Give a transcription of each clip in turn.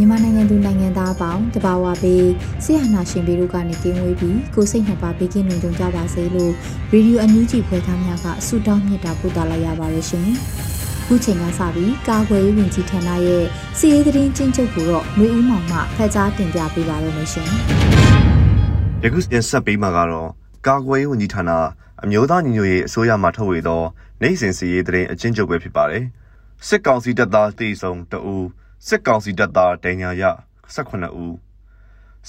မြန်မာနိုင်ငံသူနိုင်ငံသားအပေါင်းတဘာဝပေးဆရာနာရှင်ပေတို့ကနေကင်းဝေးပြီးကိုစိတ်နှစ်ပါးဘေးကင်းလုံခြုံကြပါစေလို့ရေဒီယိုအန်ယူဂျီဖွယ်သားများကဆုတောင်းမြတ်တာပို့သလာရပါတယ်ရှင်။ခုချိန်ကစပြီးကာကွယ်ရေးဝန်ကြီးဌာနရဲ့စီရေးသတင်းချင်းချုပ်ကိုတော့မျိုးဦးမောင်မှဖတ်ကြားတင်ပြပေးပါရမရှင်။ယခုတင်ဆက်ပေးမှာကတော့ကာကွယ်ရေးဝန်ကြီးဌာနအမျိုးသားညီညွတ်ရေးအစိုးရမှထုတ်ဝေသောနိုင်စဉ်စီရေးသတင်းအချင်းချုပ်ပဲဖြစ်ပါတယ်။စစ်ကောင်စီတပ်သားတေဆုံတအူး စစ်ကောင်စီတပ်သားဒိညာရ18ဦး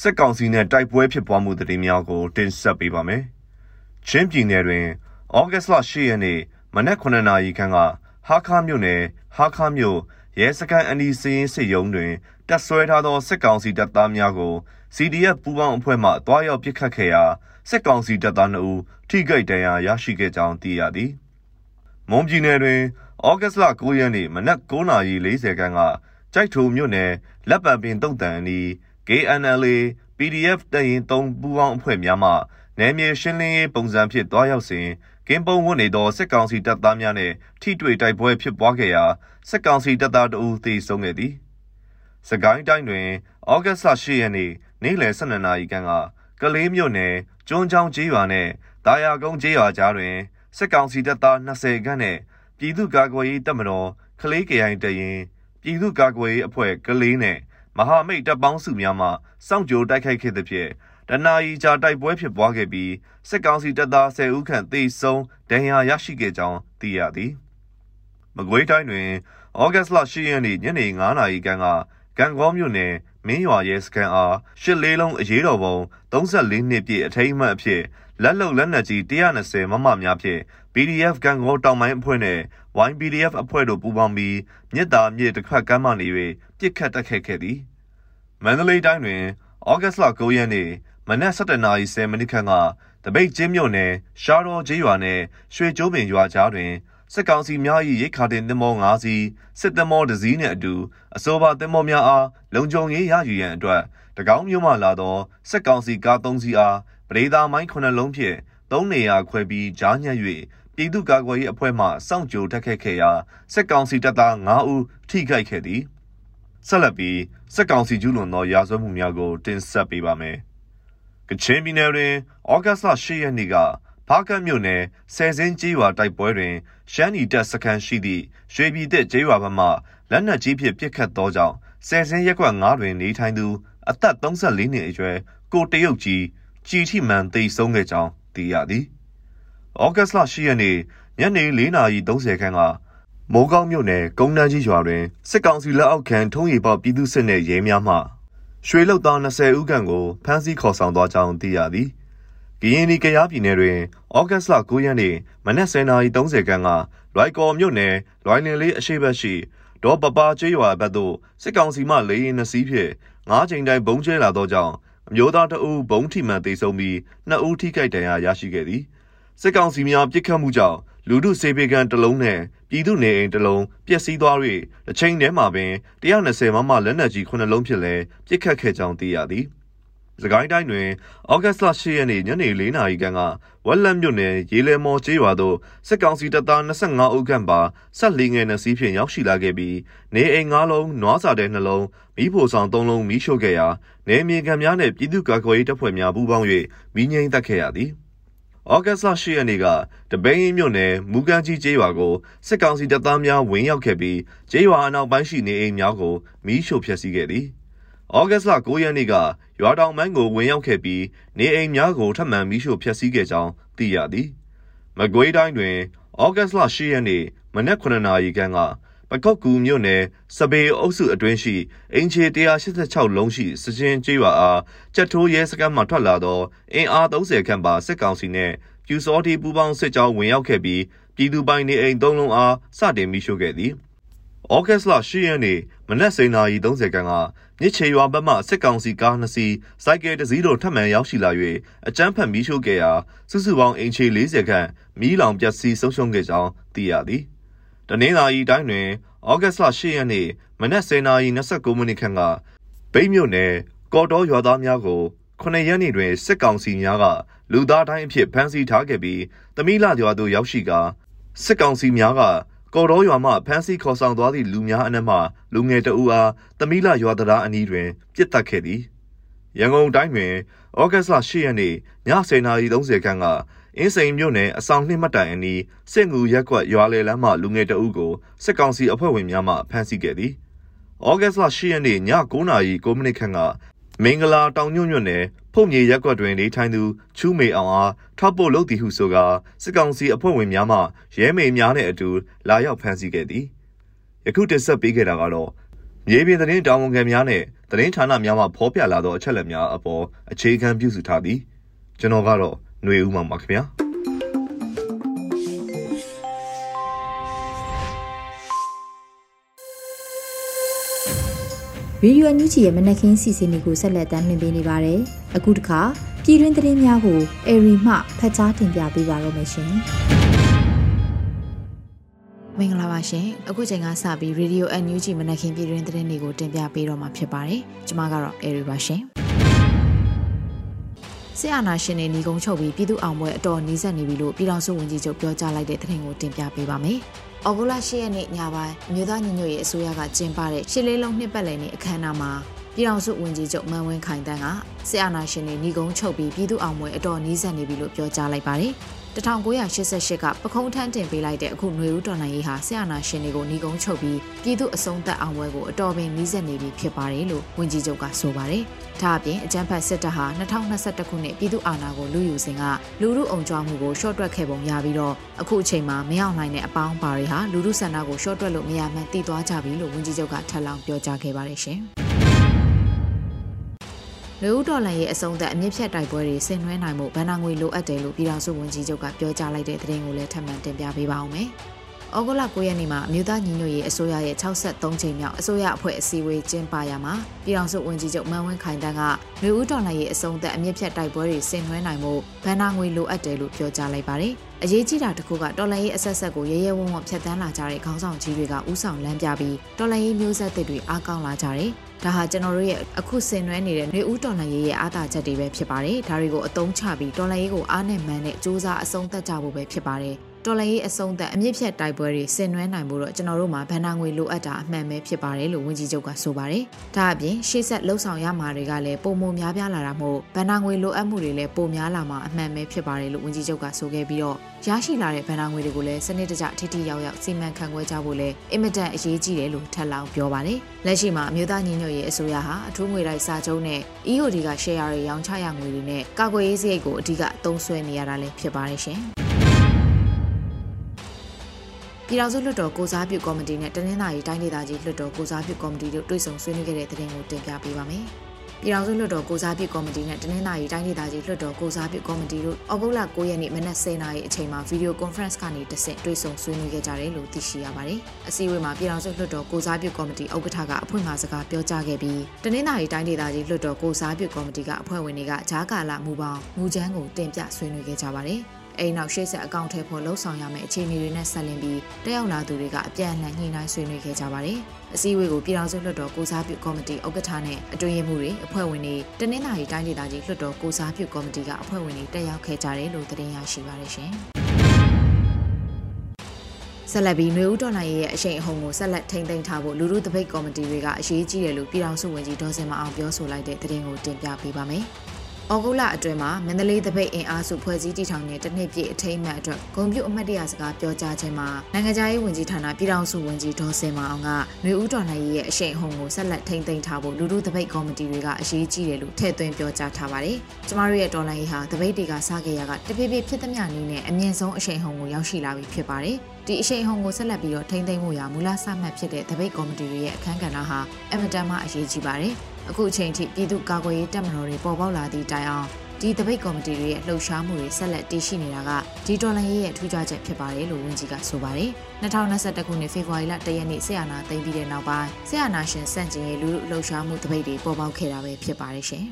စစ်ကောင်စီနဲ့တိုက်ပွဲဖြစ်ပွားမှုသတင်းများကိုတင်ဆက်ပေးပါမယ်။ချင်းပြည်နယ်တွင်ဩဂတ်လ10ရက်နေ့မနက်9နာရီခန့်ကဟာခါမြို့နယ်ဟာခါမြို့ရဲစခန်းအနီးစင်းစစ်ရုံးတွင်တပ်ဆွဲထားသောစစ်ကောင်စီတပ်သားများကို CDF ပူးပေါင်းအဖွဲ့မှတွားရောက်ပစ်ခတ်ခဲ့ရာစစ်ကောင်စီတပ်သား2ဦးထိခိုက်ဒဏ်ရာရရှိခဲ့ကြောင်းသိရသည်။မွန်ပြည်နယ်တွင်ဩဂတ်လ9ရက်နေ့မနက်9:40ခန်းက ကြိုက်ထုံမြို့နယ်လက်ပံပင်တုံတန်အနီး KNLA PDF တရင်3ပူးပေါင်းအဖွဲ့များမှနယ်မြေရှင်းလင်းရေးပုံစံဖြင့်တွားရောက်စဉ်ကင်းပုံဝတ်နေသောစစ်ကောင်စီတပ်သားများနှင့်ထိတွေ့တိုက်ပွဲဖြစ်ပွားခဲ့ရာစစ်ကောင်စီတပ်သားတအူသေဆုံးခဲ့သည်။စကိုင်းတိုင်းတွင်ဩဂတ်လ10ရက်နေ့နေ့လယ်12နာရီခန့်ကကလေးမြို့နယ်ကျွန်းချောင်းကျေးရွာနှင့်တာယာကုန်းကျေးရွာကြားတွင်စစ်ကောင်စီတပ်သား20ခန့်နှင့်ပြည်သူ့ကာကွယ်ရေးတပ်မတော်ကလေးကရိုင်တရင် ပြည်သူ့ကာကွယ်ရေးအဖွဲ့ကလေးနဲ့မဟာမိတ်တပ်ပေါင်းစုများမှစောင့်ကြိုတိုက်ခိုက်ခဲ့သဖြင့်တနာရီကြာတိုက်ပွဲဖြစ်ပွားခဲ့ပြီးစစ်ကောင်စီတပ်သား10ဦးခန့်သေဆုံးဒဏ်ရာရရှိခဲ့ကြောင်းသိရသည်။မကွေးတိုင်းတွင်ဩဂတ်လ10ရက်နေ့ညနေ9နာရီခန့်ကကံကောမြို့နယ်မင်းရွာရဲစခန်းအားရှစ်လေးလုံးအရေးတော်ပုံ34နှစ်ပြည့်အထိမ်းအမှတ်အဖြစ် လက်လုံလက်နက်ကြီး120မမများဖြင့် PDF ကံကောတောင်ပိုင်းအဖွဲ့နဲ့ YPDF အဖွဲ့တို့ပူးပေါင်းပြီးမြစ်တာမြစ်တစ်ခတ်ကမ်းမှနေ၍ပြစ်ခတ်တက်ခဲ့ခဲ့သည်မန္တလေးတိုင်းတွင်ဩဂတ်လ9ရက်နေ့မနက်7:10မိနစ်ခန့်ကတပိတ်ကျင်းမြို့နယ်ရှားတော်ကျေးရွာနှင့်ရွှေကျိုးပင်ရွာကြားတွင်စစ်ကောင်စီများ၏ရိတ်ခါတင်သင်္ဘော၅စီးစစ်သင်္ဘောတစ်စီးနှင့်အတူအဆိုပါသင်္ဘောများအားလုံခြုံရေးရယူရန်အတွက်တကောင်းမြို့မှလာသောစစ်ကောင်စီကား၃စီးအား ပရိသာမိုင်း9လုံးဖြင့်၃နေရာခွဲပြီးကြားညှက်၍ပြည်သူ့ကာကွယ်ရေးအဖွဲ့မှစောင့်ကြိုတက်ခဲ့ခဲ့ရာစစ်ကောင်စီတပ်သား9ဦးထိခိုက်ခဲ့သည်ဆက်လက်ပြီးစစ်ကောင်စီကျူးလွန်သောရာဇဝတ်မှုများကိုတင်ဆက်ပေးပါမယ်ကချင်ပြည်နယ်တွင်ဩဂတ်လ10ရက်နေ့ကဖားကတ်မြို့နယ်ဆယ်စင်းကျေးရွာတိုက်ပွဲတွင် ရှမ်းနီတပ်စခန်းရှိသည့်ရွှေပြည်သက်ကျေးရွာဘက်မှလက်နက်ကြီးဖြင့်ပစ်ခတ်သောကြောင့်ဆယ်စင်းရက်ကွက်9တွင်နေထိုင်သူအသက်34နှစ်အရွယ်ကိုတရုတ်ကြီး ကြည်ထိမှန်သိဆုံးခဲ့ကြောင်းသိရသည်။ဩဂတ်လ10ရက်နေ့ညနေ4:30ခန်းကမိုးကောင်းမြို့နယ်ကုန်းတန်းကြီးရွာတွင်စစ်ကောင်စီလက်အောက်ခံထုံးရီပေါပြည်သူစစ်နှင့်ရဲများမှရွှေလုတ်သား20ဦးခန့်ကိုဖမ်းဆီးခေါ်ဆောင်သွားကြောင်းသိရသည်။ကရင်ပြည်ကရားပြည်နယ်တွင်ဩဂတ်လ9ရက်နေ့မနက်10:30ခန်းကလွိုက်ကော်မြို့နယ်လွိုင်းလင်လေးအရှိတ်ဘက်ရှိဒေါ်ပပကျွေးရွာဘက်သို့စစ်ကောင်စီမှလေရင်နှစီးဖြင့်၅ချိန်တိုင်းဘုံကျဲလာသောကြောင့် အမျိုးသားတအုပ်ဘုံထိမှန်သေဆုံးပြီးနှစ်ဦးထိခိုက်ဒဏ်ရာရရှိခဲ့သည်။စစ်ကောင်စီများပစ်ခတ်မှုကြောင့်လူထုစေပေကန်တလုံးနဲ့ပြည်သူနေအိမ်တလုံးပျက်စီးသွား၍အချိန်တည်းမှာပင်120မမလက်နက်ကြီး9လုံးဖြင့်လည်းပစ်ခတ်ခဲ့ကြောင်းသိရသည်။ စကိုင်းတိုင်းတွင်ဩဂတ်လ10ရက်နေ့ညနေ4နာရီခန့်ကဝက်လက်မြို့နယ်ရေလဲမော်ကျေးရွာသို့စစ်ကောင်စီတပ်သား25ဦးခန့်ပါဆက်လီငယ်နှစီးဖြင့်ရောက်ရှိလာခဲ့ပြီးနေအိမ်9လုံး၊နွားစာတဲ2လုံး၊မီးဖိုဆောင်3လုံးမီးရှို့ခဲ့ရာနေမြေခံများနှင့်ပြည်သူ့ကာကွယ်ရေးတပ်ဖွဲ့များပူးပေါင်း၍မီးငြိမ်းသက်ခဲ့ရသည်။ဩဂတ်စ်လ10ရက်နေ့ကတပိန်းမြို့နယ်မူကန်ကြီးကျေးရွာကိုစစ်ကောင်စီတပ်သားများဝင်ရောက်ခဲ့ပြီးကျေးရွာအနောက်ပိုင်းရှိနေအိမ်များကိုမီးရှို့ဖျက်ဆီးခဲ့သည်။ဩဂတ်စ်လ9ရက်နေ့က ရွာတောင်ပိုင်းကိုဝင်ရောက်ခဲ့ပြီးနေအိမ်များကိုထပ်မံမီးရှို့ဖျက်ဆီးခဲ့ကြောင်းသိရသည်။မကွေးတိုင်းတွင်ဩဂတ်စ်လ10ရက်နေ့မနက်9နာရီခန့်ကပကောက်ကူမြို့နယ်စပေအုပ်စုအတွင်းရှိအင်ချေ186လုံးရှိစချင်းကျေးရွာအားကြက်ထိုးရဲစခန်းမှထွက်လာသောအင်အား30ခန့်ပါစစ်ကောင်စီနှင့်ပြူစောတီပူပေါင်းစစ်ကြောင်းဝင်ရောက်ခဲ့ပြီးပြည်သူပိုင်နေအိမ်၃လုံးအားစတင်မိရှို့ခဲ့သည်။ဩဂတ်စ်လ10ရက်နေ့မနက်09:30ခန်းက မြစ်ချေရွာဘက်မှစစ်ကောင်စီကားနှစ်စီးစိုက်ကယ်တစ်စီးတို့ထပ်မံရောက်ရှိလာ၍အကြမ်းဖက်မိရှို့ခဲ့ရာစုစုပေါင်းအင်ချေ40ခန့်မီးလောင်ပျက်စီးဆုံးရှုံးခဲ့ကြောင်းသိရသည်။တနင်္လာရီတိုင်းတွင်ဩဂတ်လ10ရက်နေ့မနက်09:29မိနစ်ခန့်ကဗိတ်မြို့နယ်ကော်တော်ရွာသားများကို9ရက်နေ့တွင်စစ်ကောင်စီများကလူသားတိုင်းအဖြစ်ဖမ်းဆီးထားခဲ့ပြီးတမိလာရွာသို့ရောက်ရှိကာစစ်ကောင်စီများက ကော်တော်ရွာမှဖမ်းဆီးခေါ်ဆောင်သွားသည့်လူများအနက်မှလူငယ်တဦးအားတမိလာရွာသားအနီးတွင်ပြစ်တက်ခဲ့သည်ရန်ကုန်တိုင်းတွင်ဩဂတ်လ10ရက်နေ့ည10:30ခန်းကအင်းစိန်မြို့နယ်အဆောင်နှိမ့်မှတ်တိုင်အနီးစစ်ငူရက်ကွက်ရွာလေလမ်းမှလူငယ်တအုပ်ကိုစစ်ကောင်စီအဖွဲ့ဝင်များမှဖမ်းဆီးခဲ့သည်။ဩဂတ်လ10ရက်နေ့ည9:09မိနစ်ခန့်က မင်္ဂလာတောင်ညွန့်ညွန့်နယ်ဖုန်မြေရက်ကွက်တွင်နေထိုင်သူချူးမေအောင်အားထောက်ပို့လုပ်သည်ဟုဆိုကာစစ်ကောင်စီအဖွဲ့ဝင်များမှရဲမေများနဲ့အတူလာရောက်ဖမ်းဆီးခဲ့သည်။ယခုတင်ဆက်ပေးခဲ့တာကတော့မြေပြင်သတင်းတာဝန်ခံများနဲ့သတင်းဌာနများမှဖော်ပြလာသောအချက်အလက်များအပေါ်အခြေခံပြုစုထားသည်။ကျွန်တော်ကတော့ຫນွေဦးမှာပါခင်ဗျာ ရေဒီယိုအန်ယူဂျီရဲ့မနက်ခင်းစီစဉ်တွေကိုဆက်လက်တင်ပြနေပါတယ်။အခုတခါပြည်တွင်းသတင်းများကိုအေရီမှဖတ်ကြားတင်ပြပေးပါရမရှင်။မင်္ဂလာပါရှင်။အခုချိန်ကစပြီးရေဒီယိုအန်ယူဂျီမနက်ခင်းပြည်တွင်းသတင်းတွေကိုတင်ပြပေးတော့မှာဖြစ်ပါတယ်။ကျွန်မကတော့အေရီပါရှင်။ဆရာနာရှင်တွေညီကုန်းချုပ်ပြီးပြည်သူအောင်ပွဲအတော်နီးစပ်နေပြီလို့ပြည်တော်စုဝန်ကြီးချုပ်ပြောကြားလိုက်တဲ့သတင်းကိုတင်ပြပေးပါမယ်။ အော်ဂိုလာ၈ရက်နေ့ညပိုင်းမြို့သားညီညွတ်ရေးအစိုးရကကျင်းပတဲ့ရှစ်လေးလုံးနှစ်ပတ်လည်နေ့အခမ်းအနားမှာပြည်တော်စုဝန်ကြီးချုပ်မန်ဝင်းခိုင်တန်းကဆရာနာရှင်တွေညီကုန်းချုပ်ပြီးပြည်သူအောင်ပွဲအတော်နီးစပ်နေပြီလို့ပြောကြားလိုက်ပါတယ်။ 1988ကပခုံးထန်းတင်ပေးလိုက်တဲ့အခုຫນွေဦးတော်လှန်ရေးဟာဆရာနာရှင်တွေကိုညီကုန်းချုပ်ပြီးပြည်သူအဆုံးသတ်အောင်ပွဲကိုအတော်ပင်နှီးစက်နေပြီဖြစ်ပါတယ်လို့ဝန်ကြီးချုပ်ကဆိုပါတယ်။ဒါအပြင်အကြံဖတ်စစ်တပ်ဟာ2021ခုနှစ်ပြည်သူအာဏာကိုလူယူစဉ်ကလူမှုအုံကြွမှုကိုရှော့တွက်ခဲ့ပုံရပြီးတော့အခုအချိန်မှာမရောက်နိုင်တဲ့အပေါင်းပါတွေဟာလူမှုဆန္ဒကိုရှော့တွက်လို့မရမှန်းသိသွားကြပြီလို့ဝန်ကြီးချုပ်ကထပ်လောင်းပြောကြားခဲ့ပါတယ်ရှင်။ လူဦးတော်လန်ရဲ့အဆုံးသက်အမြင့်ဖြတ်တိုက်ပွဲတွေဆင်နွှဲနိုင်မှုဗန္နာငွေလိုအပ်တယ်လို့ပြည်ထောင်စုဝန်ကြီးချုပ်ကပြောကြားလိုက်တဲ့သတင်းကိုလည်းထပ်မံတင်ပြပေးပါအောင်မယ်။ဩဂုတ်လ9ရက်နေ့မှာအမျိုးသားညီညွတ်ရေးအစိုးရရဲ့63ချိန်မြောက်အစိုးရအဖွဲ့အစည်းအဝေးကျင်းပရမှာပြည်ထောင်စုဝန်ကြီးချုပ်မန်ဝင်းခိုင်တန်းကလူဦးတော်လန်ရဲ့အဆုံးသက်အမြင့်ဖြတ်တိုက်ပွဲတွေဆင်နွှဲနိုင်မှုဗန္နာငွေလိုအပ်တယ်လို့ပြောကြားလိုက်ပါတယ်။အရေးကြီးတာတစ်ခုကတော်လန်ရေးအဆက်ဆက်ကိုရဲရဲဝံ့ဝံ့ဖျက်ဆီးလာကြတဲ့ခေါင်းဆောင်ကြီးတွေကဥဆောင်လမ်းပြပြီးတော်လန်ရေးမျိုးဆက်သစ်တွေအားကောင်းလာကြတယ် ဒါဟာကျွန်တော်တို့ရဲ့အခုဆင်နွှဲနေတဲ့နေဦးတော်လှန်ရေးရဲ့အားသာချက်တွေပဲဖြစ်ပါတယ်။ဒါတွေကိုအသုံးချပြီးတော်လှန်ရေးကိုအားနဲ့မှန်းနဲ့စ조사အဆုံးသတ်ကြဖို့ပဲဖြစ်ပါတယ်။ တော်လှန်ရေးအဆုံးသက်အမြင့်ဖြတ်တိုက်ပွဲတွေဆင်နွှဲနိုင်ဖို့တော့ကျွန်တော်တို့မှာဗန်နာငွေလိုအပ်တာအမှန်ပဲဖြစ်ပါတယ်လို့ဝန်ကြီးချုပ်ကဆိုပါတယ်။ဒါအပြင်ရှေ့ဆက်လှုပ်ဆောင်ရမှာတွေကလည်းပုံမများပြားလာတာမို့ဗန်နာငွေလိုအပ်မှုတွေလည်းပုံများလာမှာအမှန်ပဲဖြစ်ပါတယ်လို့ဝန်ကြီးချုပ်ကဆိုခဲ့ပြီးတော့ရရှိလာတဲ့ဗန်နာငွေတွေကိုလည်းစနစ်တကျထိထိရောက်ရောက်စီမံခန့်ခွဲကြဖို့လည်းအင်မတန်အရေးကြီးတယ်လို့ထပ်လောင်းပြောပါတယ်။လက်ရှိမှာအမျိုးသားညီညွတ်ရေးအစိုးရဟာအထူးငွေတိုက်စာချုပ်နဲ့ EOD က share တွေရောင်းချရငွေတွေနဲ့ကာကွယ်ရေးစရိတ်ကိုအဓိကသုံးစွဲနေရတာလည်းဖြစ်ပါတယ်ရှင်။ ပြည်တော်စုလွှတ်တော်ကိုစားပြုကော်မတီနဲ့တနင်္လာရီတိုင်းဒေသကြီးလွှတ်တော်ကိုစားပြုကော်မတီတို့တွေ့ဆုံဆွေးနွေးခဲ့တဲ့သတင်းကိုတင်ပြပေးပါမယ်။ပြည်တော်စုလွှတ်တော်ကိုစားပြုကော်မတီနဲ့တနင်္လာရီတိုင်းဒေသကြီးလွှတ်တော်ကိုစားပြုကော်မတီတို့ဩဂုတ်လ9ရက်နေ့မနက်10:00နာရီအချိန်မှာဗီဒီယိုကွန်ဖရင့်ကနေတဆင့်တွေ့ဆုံဆွေးနွေးခဲ့ကြတယ်လို့သိရှိရပါတယ်။အစည်းအဝေးမှာပြည်တော်စုလွှတ်တော်ကိုစားပြုကော်မတီဥက္ကဋ္ဌကအဖွင့်မှာစကားပြောကြားခဲ့ပြီးတနင်္လာရီတိုင်းဒေသကြီးလွှတ်တော်ကိုစားပြုကော်မတီကအဖွဲ့ဝင်တွေကဂျားကာလာမူပေါင်းမူချမ်းကိုတင်ပြဆွေးနွေးခဲ့ကြပါတယ်။ အိမ်နောက်ရှေ့ဆက်အကောင့်ထဲပေါ်လှုပ်ဆောင်ရမယ့်အခြေအနေတွေနဲ့ဆက်လင်းပြီးတက်ရောက်လာသူတွေကအပြန်အလှန်ညှိနှိုင်းဆွေးနွေးခဲ့ကြပါတယ်။အစည်းအဝေးကိုပြည်ထောင်စုလွှတ်တော်ကိုစားပြုကော်မတီဥက္ကဋ္ဌနဲ့အတွင်းရေးမှူးတွေအဖွဲ့ဝင်တွေတနင်္လာရီတိုင်းဒေသကြီးလွှတ်တော်ကိုစားပြုကော်မတီကအဖွဲ့ဝင်တွေတက်ရောက်ခဲ့ကြတယ်လို့သတင်းရရှိပါတယ်ရှင်။ဆက်လက်ပြီးຫນွေဦးတော်နိုင်ရဲ့အရှိန်အဟုန်ကိုဆက်လက်ထိန်းသိမ်းထားဖို့လူလူတပိတ်ကော်မတီတွေကအရေးကြီးတယ်လို့ပြည်ထောင်စုဝန်ကြီးဒေါ်စင်မအောင်ပြောဆိုလိုက်တဲ့သတင်းကိုတင်ပြပေးပါမယ်။ ဩဂုတ်လအတွင်းမှာမန္တလေးတပိတ်အင်အားစုဖွဲ့စည်းတည်ထောင်တဲ့တနှစ်ပြည့်အထိမ်းအမှတ်အတွက်ဂုံပြုအမှတ်တရစကားပြောကြားခြင်းမှာနိုင်ငံခြားရေးဝန်ကြီးဌာနပြည်ထောင်စုဝန်ကြီးဒေါ်စင်မအောင်ကမျိုးဦးတော်လှန်ရေးရဲ့အရှိန်အဟုန်ကိုဆက်လက်ထိန်းသိမ်းထားဖို့လူလူတပိတ်ကော်မတီတွေကအရေးကြီးတယ်လို့ထည့်သွင်းပြောကြားထားပါတယ်။ကျမတို့ရဲ့တော်လှန်ရေးဟာတပိတ်တွေကစခဲ့ရကတဖြည်းဖြည်းဖြစ်သမျှနည်းနဲ့အမြင့်ဆုံးအရှိန်အဟုန်ကိုရောက်ရှိလာပြီဖြစ်ပါတယ်။ဒီအရှိန်အဟုန်ကိုဆက်လက်ပြီးတော့ထိန်းသိမ်းဖို့ရာမူလစမှတ်ဖြစ်တဲ့တပိတ်ကော်မတီတွေရဲ့အခမ်းကဏ္ဍဟာအမတန်မှအရေးကြီးပါတယ်။ အခုအချိန်ထိပြည်သူ့ကာကွယ်ရေးတပ်မတော်တွေပေါ်ပေါက်လာသည့်တိုင်အောင်ဒီတပိတ်ကော်မတီတွေရဲ့လှုပ်ရှားမှုတွေဆက်လက်တည်ရှိနေတာကဒီဒေါ်လာရေးရဲ့ထူးခြားချက်ဖြစ်ပါတယ်လို့ဝန်ကြီးကဆိုပါတယ်။2021ခုနှစ်ဖေဖော်ဝါရီလ1ရက်နေ့ဆီယနာသိမ်းပြီးတဲ့နောက်ပိုင်းဆီယနာရှင်စန့်ကျင်ရေးလူလူလှုပ်ရှားမှုတပိတ်တွေပေါ်ပေါက်ခဲ့တာပဲဖြစ်ပါတယ်ရှင်။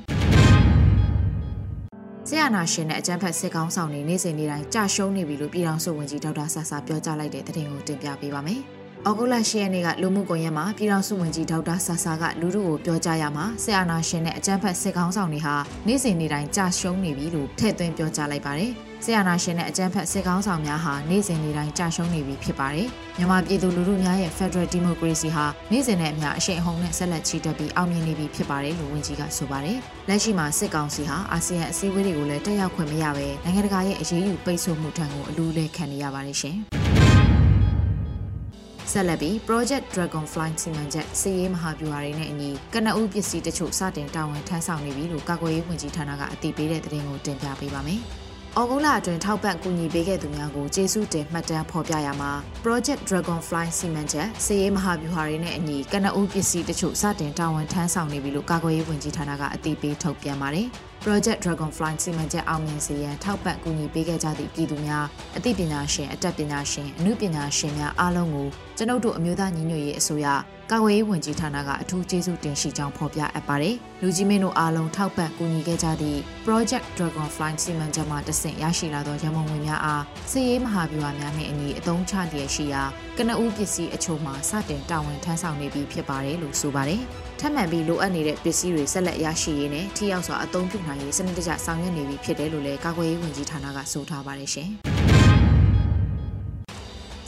ဆရာနာရှင်နဲ့အကြမ်းဖက်စစ်ကောင်းဆောင်တွေနေ့စဉ်နေ့တိုင်းကြာရှုံးနေပြီလို့ပြည်ထောင်စုဝန်ကြီးဒေါက်တာဆာဆာပြောကြားလိုက်တဲ့သတင်းကိုတင်ပြပေးပါမယ်။ ဩဂုတ်လ10ရက်နေ့ကလူမှုကွန်ရက်မှာပြည်ထောင်စုဝန်ကြီးဒေါက်တာဆာဆာကလူထုကိုပြောကြားရမှာဆရာနာရှင်နဲ့အကြမ်းဖက်စစ်ကောင်းဆောင်တွေဟာနေ့စဉ်နေ့တိုင်းကြာရှုံးနေပြီလို့ထည့်သွင်းပြောကြားလိုက်ပါတယ်။ဆရာနာရှင်နဲ့အကြမ်းဖက်စစ်ကောင်းဆောင်များဟာနေ့စဉ်နေ့တိုင်းကြာရှုံးနေပြီဖြစ်ပါတယ်။မြန်မာပြည်သူလူထုများရဲ့ Federal Democracy ဟာနေ့စဉ်နဲ့အမျှအရှိန်အဟုန်နဲ့ဆက်လက်ချီတက်ပြီးအောင်မြင်နေပြီဖြစ်ပါတယ်လို့ဝန်ကြီးကဆိုပါတယ်။လက်ရှိမှာစစ်ကောင်စီဟာအာဆီယံအစည်းအဝေးတွေကိုလည်းတက်ရောက်ခွင့်မရဘဲနိုင်ငံတကာရဲ့အရေးယူပိတ်ဆို့မှုထံကိုအလူးလဲခံနေရပါတယ်ရှင်။ ဆက်လက်ပြီး Project Dragonfly စီမံချက်စီရေးမဟာဗျူဟာတွေနဲ့အညီကနအူးပစ္စည်းတချို့စတင်တာဝန်ထမ်းဆောင်နေပြီလို့ကာကွယ်ရေးဝန်ကြီးဌာနကအသိပေးတဲ့သတင်းကိုတင်ပြပေးပါမယ်။။ဩဂုတ်လအတွင်းထောက်ပံ့ကူညီပေးခဲ့သူများကိုကျေးဇူးတင်မှတ်တမ်းဖော်ပြရမှာ Project Dragonfly စီမံချက်စည်ရေးမဟာဗျူဟာတွေနဲ့အညီကနအူးပစ္စည်းတချို့စတင်တာဝန်ထမ်းဆောင်နေပြီလို့ကာကွယ်ရေးဝန်ကြီးဌာနကအသိပေးထုတ်ပြန်ပါတယ်။ Project Dragonfly စီမံချက်အောင်မြင်စေရန်ထောက်ပံ့ကူညီပေးခဲ့ကြသည့်ပြည်သူများအသိပညာရှင်အတတ်ပညာရှင်အမှုပညာရှင်များအားလုံးကိုကျွန်ုပ်တို့အမျိုးသားညီညွတ်ရေးအစိုးရကာကွယ်ရေးဝန်ကြီးဌာနကအထူးကျေးဇူးတင်ရှိကြောင်းဖော်ပြအပ်ပါတယ်။လူကြီးမင်းတို့အားလုံးထောက်ပံ့ကူညီခဲ့ကြသည့် Project Dragonfly စီမံချက်မှတဆင့်ရရှိလာသောရမုံငွေများအားစစ်ရေးမဟာဗျူဟာများနှင့်အညီအသုံးချလျက်ရှိရာကနဦးပစ္စည်းအချို့မှာစတင်တာဝန်ထမ်းဆောင်နေပြီဖြစ်ပါတယ်လို့ဆိုပါတယ်။ ထပ်မံပြီးလိုအပ်နေတဲ့ပစ္စည်းတွေဆက်လက်ရရှိရေးနဲ့ထိရောက်စွာအသုံးပြုနိုင်ရေးစနစ်တကျဆောင်ရွက်နေပြီဖြစ်တယ်လို့လည်းကာကွယ်ရေးဝန်ကြီးဌာနကဆိုထားပါတယ်ရှင်။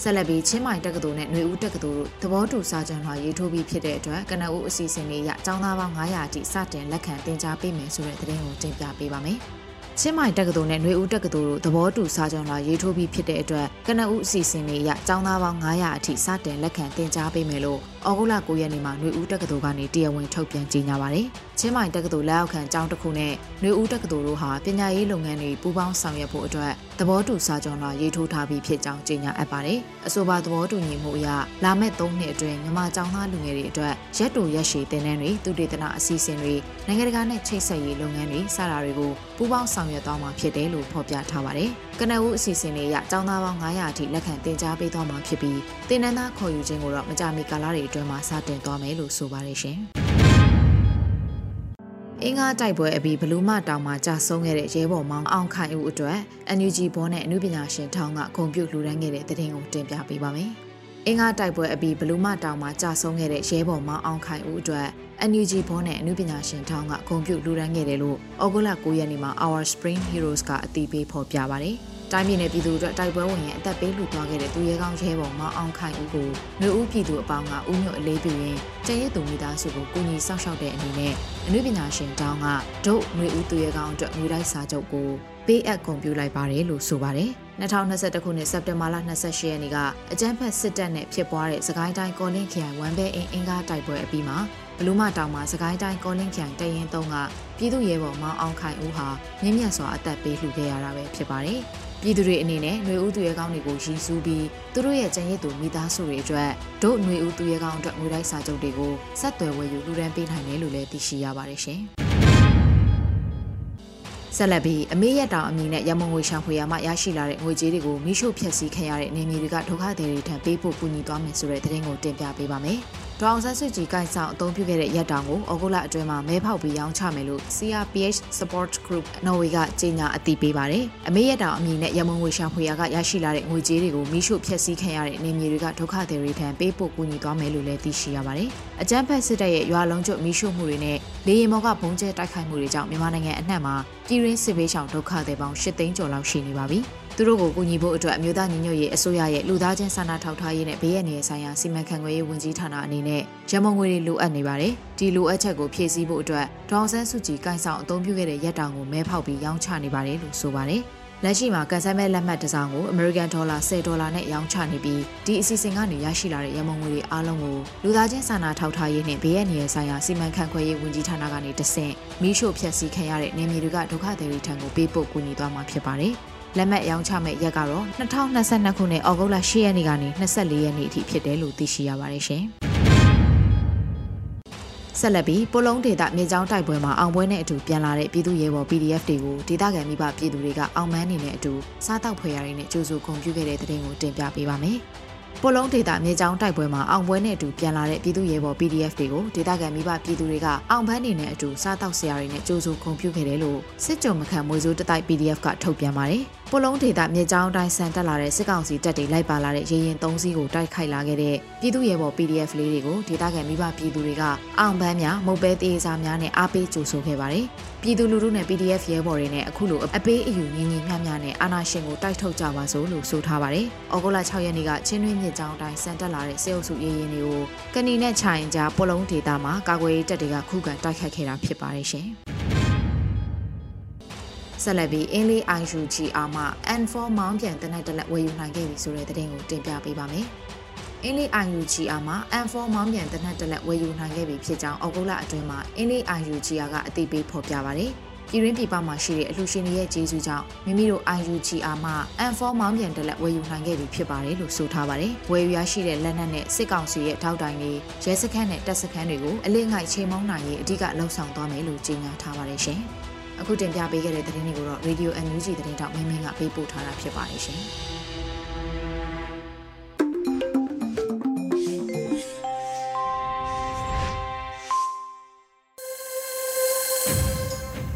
ဆက်လက်ပြီးချင်းမိုင်တက္ကသိုလ်နဲ့ຫນွေဦးတက္ကသိုလ်တို့သဘောတူစာချုပ်လွှာရေးထိုးပြီးဖြစ်တဲ့အတွက်ကနဦးအစီအစဉ်တွေရအကြောင်းသားပေါင်း900အထိစတင်လက်ခံတင် जा ပေးမယ်ဆိုတဲ့သတင်းကိုတင်ပြပေးပါမယ်။ ချင်းမိုင်တက္ကသိုလ်နဲ့နှွေဦးတက္ကသိုလ်တို့သဘောတူစာချုပ်လာရေးထိုးပြီးဖြစ်တဲ့အတွက်ကနဦးအစီအစဉ်တွေအရចောင်းသားပေါင်း900အထိစတင်လက်ခံတင် जा ပေးမယ်လို့ဩဂုတ်လ9ရက်နေ့မှာနှွေဦးတက္ကသိုလ်ကနေတရားဝင်ထုတ်ပြန်ကြေညာပါတယ်။ ချင်းမိုင်တက္ကသိုလ်လက်အောက်ခံကျောင်းတစ်ခုနဲ့ຫນွေဦးတက္ကသိုလ်တို့ဟာပညာရေးလုပ်ငန်းတွေပူးပေါင်းဆောင်ရွက်ဖို့အတွက်သဘောတူစာချုပ်လာရေးထိုးထားပြီးဖြစ်ကြောင်းကြေညာအပ်ပါတယ်။အဆိုပါသဘောတူညီမှုအရလာမယ့်3နှစ်အတွင်းမြန်မာကျောင်းသားလူငယ်တွေအတွက်ရက်တူရက်ရှည်တင်နန်းတွေသူတေသနာအစီအစဉ်တွေနိုင်ငံတကာနဲ့ချိတ်ဆက်ရေးလုပ်ငန်းတွေစတာတွေကိုပူးပေါင်းဆောင်ရွက်သွားမှာဖြစ်တယ်လို့ဖော်ပြထားပါတယ်။ကနဦးအစီအစဉ်တွေအရကျောင်းသားပေါင်း900အထိလက်ခံတင် जा ပေးသွားမှာဖြစ်ပြီးတင်နန်းသားခေါ်ယူခြင်းကိုတော့မကြာမီကာလတွေအတွင်းမှာစတင်သွားမယ်လို့ဆိုပါတယ်ရှင်။ အင်္ဂါတိုက်ပွဲအပြီးဘလူးမတောင်မှာကြာဆုံးခဲ့တဲ့ရဲဘော်မောင်အောင်ခိုင်ဦးအတွက် NUG ဘောနဲ့အမှုပညာရှင်ထောင်းကဂုံပြုလှူဒန်းခဲ့တဲ့တဲ့တင်ကိုတင်ပြပေးပါမယ်။အင်္ဂါတိုက်ပွဲအပြီးဘလူးမတောင်မှာကြာဆုံးခဲ့တဲ့ရဲဘော်မောင်အောင်ခိုင်ဦးအတွက် NUG ဘောနဲ့အမှုပညာရှင်ထောင်းကဂုံပြုလှူဒန်းခဲ့တယ်လို့ဩဂုတ်လ9ရက်နေ့မှာ Our Spring Heroes ကအသိပေးဖော်ပြပါတယ်။ တိုင်းပြည်နယ်ပြည်သူတို့တိုက်ပွဲဝင်ရင်အသက်ပေးလှူသွားခဲ့တဲ့သူရဲကောင်းရဲဘော်မောင်အောင်ခိုင်ဦးကိုမျိုးဦးပြည်သူအပေါင်းကဥညွတ်အလေးပြုရင်းကျရဲသူမိသားစုကိုကူညီစောင့်ရှောက်တဲ့အနေနဲ့အမှုပညာရှင်တောင်းကဒုတ်မျိုးဦးသူရဲကောင်းအတွက်ငွေတိုက်စာချုပ်ကိုပေးအပ်ကွန်ပျူလိုက်ပါတယ်လို့ဆိုပါတယ်2021ခုနှစ်စက်တင်ဘာလ28ရက်နေ့ကအကြမ်းဖက်စစ်တပ်နဲ့ဖြစ်ပွားတဲ့စကိုင်းတိုင်းကောလင်းခရိုင်ဝမ်ဘဲအင်းအင်္ဂါတိုက်ပွဲအပြီးမှာဘလူးမတောင်မှာစကိုင်းတိုင်းကောလင်းခရိုင်တရင်သုံးကပြည်သူ့ရဲဘော်မောင်အောင်ခိုင်ဦးဟာမြင့်မြတ်စွာအသက်ပေးလှူခဲ့ရတာပဲဖြစ်ပါတယ် ပြည်သူတွေအနေနဲ့ຫນွေဦးသူရဲကောင်းတွေကိုရည်စူးပြီးသူတို့ရဲ့ကြံရစ်သူမိသားစုတွေအတွက်ဒုຫນွေဦးသူရဲကောင်းအတွက်ငွေတိုက်စာချုပ်တွေကိုဆက်သွယ်ဝယ်ယူလူဒန်းပေးနိုင်တယ်လို့လည်းသိရှိရပါတယ်ရှင်။ဆက်လက်ပြီးအမေရတောင်အမည်နဲ့ရမုံငွေရှာဖွေရမှရရှိလာတဲ့ငွေကြေးတွေကိုမိရှုဖျက်ဆီးခံရတဲ့နေမြေတွေကဒုက္ခသည်တွေထံပေးဖို့ကူညီသွားမယ်ဆိုတဲ့သတင်းကိုတင်ပြပေးပါမယ်။ ဒေါအောင်ဆန်းစုကြည်ကိုင်ဆောင်အသုံးပြုခဲ့တဲ့ရက်တောင်ကိုဩဂုတ်လအတွင်းမှာမဲဖောက်ပြီးရောင်းချမယ်လို့ CRPH Support Group နော်ဝေကကြေညာအသိပေးပါတယ်။အမေရက်တောင်အမည်နဲ့ရမုံငွေရှာဖွေရကရရှိလာတဲ့ငွေကြေးတွေကိုမိရှုဖျက်ဆီးခံရတဲ့နေမြေတွေကဒုက္ခသည်တွေထံပေးပို့ကူညီသွားမယ်လို့လည်းသိရှိရပါတယ်။အကြမ်းဖက်စစ်တပ်ရဲ့ရွာလုံးကျွတ်မိရှုမှုတွေနဲ့လေရင်မော်ကဘုံကျဲတိုက်ခိုက်မှုတွေကြောင့်မြန်မာနိုင်ငံအနှံ့မှာပြည်ရင်းစစ်ဘေးရှောင်ဒုက္ခသည်ပေါင်း၈သိန်းကျော်လောက်ရှိနေပါပြီ။ သူတို့ကိုကူညီဖို့အတွက်အမျိုးသားညီညွတ်ရေးအစိုးရရဲ့လူသားချင်းစာနာထောက်ထားရေးနဲ့ဘေးရန်နေဆိုင်ရာစီမံခန့်ခွဲရေးဝန်ကြီးဌာနအနေနဲ့ရမုံငွေတွေလိုအပ်နေပါတယ်ဒီလိုအပ်ချက်ကိုဖြည့်ဆည်းဖို့အတွက်ဒေါအောင်ဆန်းစုကြည်ကိုင်ဆောင်အသုံးပြုခဲ့တဲ့ရက်တောင်ကိုမဲဖောက်ပြီးရောင်းချနေပါတယ်လို့ဆိုပါတယ်လက်ရှိမှာကန်ဆယ်မဲ့လက်မှတ်တစ်စောင်ကို American Dollar 10ဒေါ်လာနဲ့ရောင်းချနေပြီးဒီအစီအစဉ်ကနေရရှိလာတဲ့ရမုံငွေတွေအားလုံးကိုလူသားချင်းစာနာထောက်ထားရေးနဲ့ဘေးရန်နေဆိုင်ရာစီမံခန့်ခွဲရေးဝန်ကြီးဌာနကနေတဆင့်မီးရှို့ဖျက်ဆီးခံရတဲ့နေမြေတွေကဒုက္ခသည်တွေထံကိုပေးပို့ကူညီသွားမှာဖြစ်ပါတယ်။ လက်မှတ်ရောင်းချမဲ့ရက်ကတော့2022ခုနှစ်ဩဂုတ်လ10ရက်နေ့ကနေ24ရက်နေ့အထိဖြစ်တယ်လို့သိရှိရပါတယ်ရှင်။ဆက်လက်ပြီးပိုလုံးဒေတာမြေကြောင်းတိုက်ပွဲမှာအောင်ပွဲနဲ့အတူပြန်လာတဲ့ပြည်သူရဲဘော် PDF တွေကိုဒေသခံမိဘပြည်သူတွေကအောင်မန်းနေတဲ့အတူစားတောက်ဖွယ်ရာတွေနဲ့ကြိုးစုဂုံပြုခဲ့တဲ့တဲ့တင်ကိုတင်ပြပေးပါမယ်။ ပိုလုံးဒေတာမြေကြောင်းတိုက်ပွဲမှာအောင်ပွဲနဲ့အတူပြန်လာတဲ့ပြည်သူရဲဘော် PDF တွေကိုဒေသခံမိဘပြည်သူတွေကအောင်ပန်းနေတဲ့အတူစားတောက်ဆရာတွေနဲ့ကြိုးစုဂုံပြုခဲ့တယ်လို့စစ်ကြုံမခံမွေစိုးတတိုက် PDF ကထုတ်ပြန်ပါတယ်။ပိုလုံးဒေတာမြေကြောင်းတိုင်းဆန်တက်လာတဲ့စစ်ကောင်စီတပ်တွေလိုက်ပါလာတဲ့ရေရင်သုံးစီးကိုတိုက်ခိုက်လာခဲ့တဲ့ပြည်သူရဲဘော် PDF လေးတွေကိုဒေသခံမိဘပြည်သူတွေကအောင်ပန်းများမုတ်ပဲတေးစားများနဲ့အားပေးကြိုဆိုခဲ့ပါတယ်။ ပြည်သူလူထုနဲ့ PDF ရဲဘော်တွေနဲ့အခုလိုအပေးအယူညီညီမျှမျှနဲ့အာဏာရှင်ကိုတိုက်ထုတ်ကြပါစို့လို့ဆိုထားပါတယ်။ဩဂုတ်လ6ရက်နေ့ကချင်းတွင်းမြစ်ကြောင်းတိုင်းဆန်တက်လာတဲ့စစ်အုပ်စုရေရင်တွေကိုကဏီနဲ့ခြိုင်ကြားပိုလုံးဒေတာမှာကာကွယ်ရေးတပ်တွေကခုခံတိုက်ခတ်ခဲ့တာဖြစ်ပါတယ်ရှင်။ဆက်လက်ပြီးအင်းလေး IUGR မှ N4 မောင်းပြန်တနက်တလက်ဝယ်ယူနိုင်ခဲ့ပြီဆိုတဲ့သတင်းကိုတင်ပြပေးပါမယ်။ အင်းလေး IUGR မှာ N4 မောင်းပြန်တနက်တလက်ဝယ်ယူနိုင်ခဲ့ပြီဖြစ်ကြောင်းအောက်တိုဘာအတွင်းမှာအင်းလေး IUGR ကအသိပေးဖော်ပြပါတယ်။ပြည်ရင်းပြည်ပမှာရှိတဲ့အလှူရှင်တွေရဲ့ကျေးဇူးကြောင့်မိမိတို့ IUGR မှ N4 မောင်းပြန်တလက်ဝယ်ယူနိုင်ခဲ့ပြီဖြစ်ပါတယ်လို့ဆိုထားပါတယ်။ဝယ်ယူရရှိတဲ့လက်နက်နဲ့စစ်ကောင်စီရဲ့ထောက်တိုင်တွေရဲစခန်းနဲ့တပ်စခန်းတွေကိုအလင်းငိုက်ချိန်မောင်းနိုင်ရေးအဓိကလှုံ့ဆော်သွားမယ်လို့ကြေညာထားပါတယ်ရှင်။အခုတင်ပြပေးခဲ့တဲ့သတင်းတွေကိုတော့ Radio NUG သတင်းတောက်မင်းမင်းကပေးပို့ထားတာဖြစ်ပါတယ်ရှင်။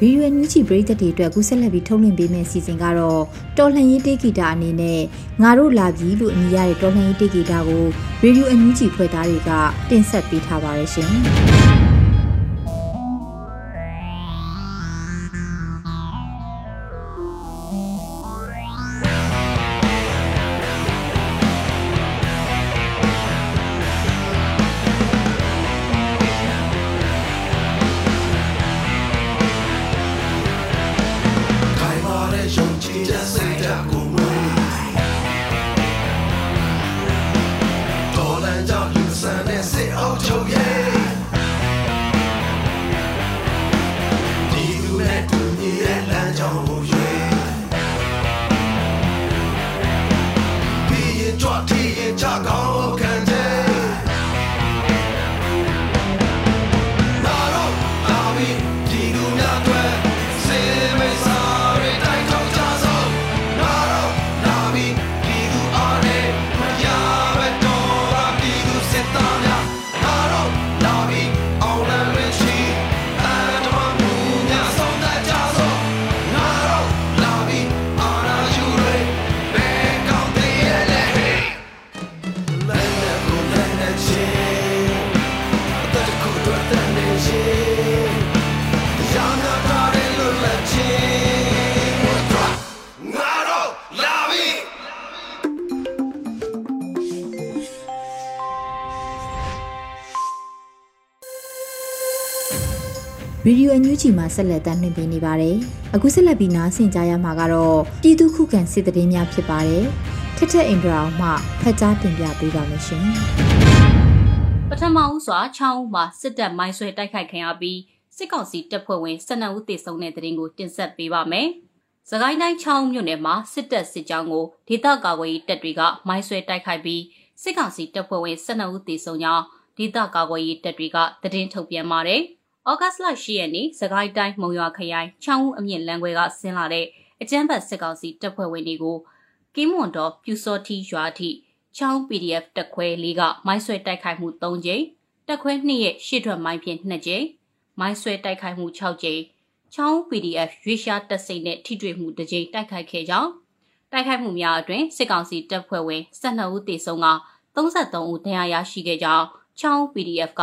ဗီဒီယိုညူချီပရိသတ်တွေအတွက်ကူးဆက်လက်ပြီးထုတ်လွှင့်ပေးမယ့်စီစဉ်ကတော့တော်လှန်ရေးတေးဂီတာအနေနဲ့ငါတို့လာပြီလို့အမည်ရတဲ့တော်လှန်ရေးတေးဂီတာကိုဗီဒီယိုအန်ယူဂျီဖွဲ့သားတွေကတင်ဆက်ပေးထားပါရရှင်။ ဗီဒီယိုအန်ယူဂျီမှာဆက်လက်တင်ပြနေပါတယ်။အခုဆက်လက်ပြီးနားဆင်ကြရမှာကတော့ပြည်သူခုခံစစ်တရင်များဖြစ်ပါတယ်။ထက်ထက်အင်ဒရာအောင်မှဖတ်ကြားတင်ပြပေးပါမယ်ရှင်။ပထမဦးစွာချောင်းဦးမှာစစ်တပ်မိုင်းဆွဲတိုက်ခိုက်ခံရပြီးစစ်ကောင်စီတပ်ဖွဲ့ဝင်12ဦးသေဆုံးတဲ့တဲ့ရင်ကိုတင်ဆက်ပေးပါမယ်။စကိုင်းတိုင်းချောင်းမြို့နယ်မှာစစ်တပ်စစ်ကြောင်းကိုဒေသကာကွယ်ရေးတပ်တွေကမိုင်းဆွဲတိုက်ခိုက်ပြီးစစ်ကောင်စီတပ်ဖွဲ့ဝင်12ဦးသေဆုံးကြောင်းဒေသကာကွယ်ရေးတပ်တွေကသတင်းထုတ်ပြန်ပါတယ်။။ ဩဂတ်စ်လ10ရက်နေ့စကိုင်းတိုင်းမုံရွာခရိုင်ချောင်းဦးအမြင့်လမ်းခွဲကဆင်းလာတဲ့အကြမ်းဖက်စစ်ကောင်စီတပ်ဖွဲ့ဝင်တွေကိုကင်းမွန်တော်ပြူစောတီရွာထိချောင်း PDF တက်ခွဲလေးကမိုင်းဆွဲတိုက်ခိုက်မှု3ကြိမ်တက်ခွဲ2ရဲ့ရှေ့ထွက်မိုင်းဖြင့်2ကြိမ်မိုင်းဆွဲတိုက်ခိုက်မှု6ကြိမ်ချောင်း PDF ရွေးရှားတက်စိတ်နဲ့ထိတွေ့မှုတစ်ကြိမ်တိုက်ခိုက်ခဲ့ကြောင်းတိုက်ခိုက်မှုများအတွင်စစ်ကောင်စီတပ်ဖွဲ့ဝင်12ဦးသေဆုံးက33ဦးဒဏ်ရာရရှိခဲ့ကြောင်းချောင်း PDF က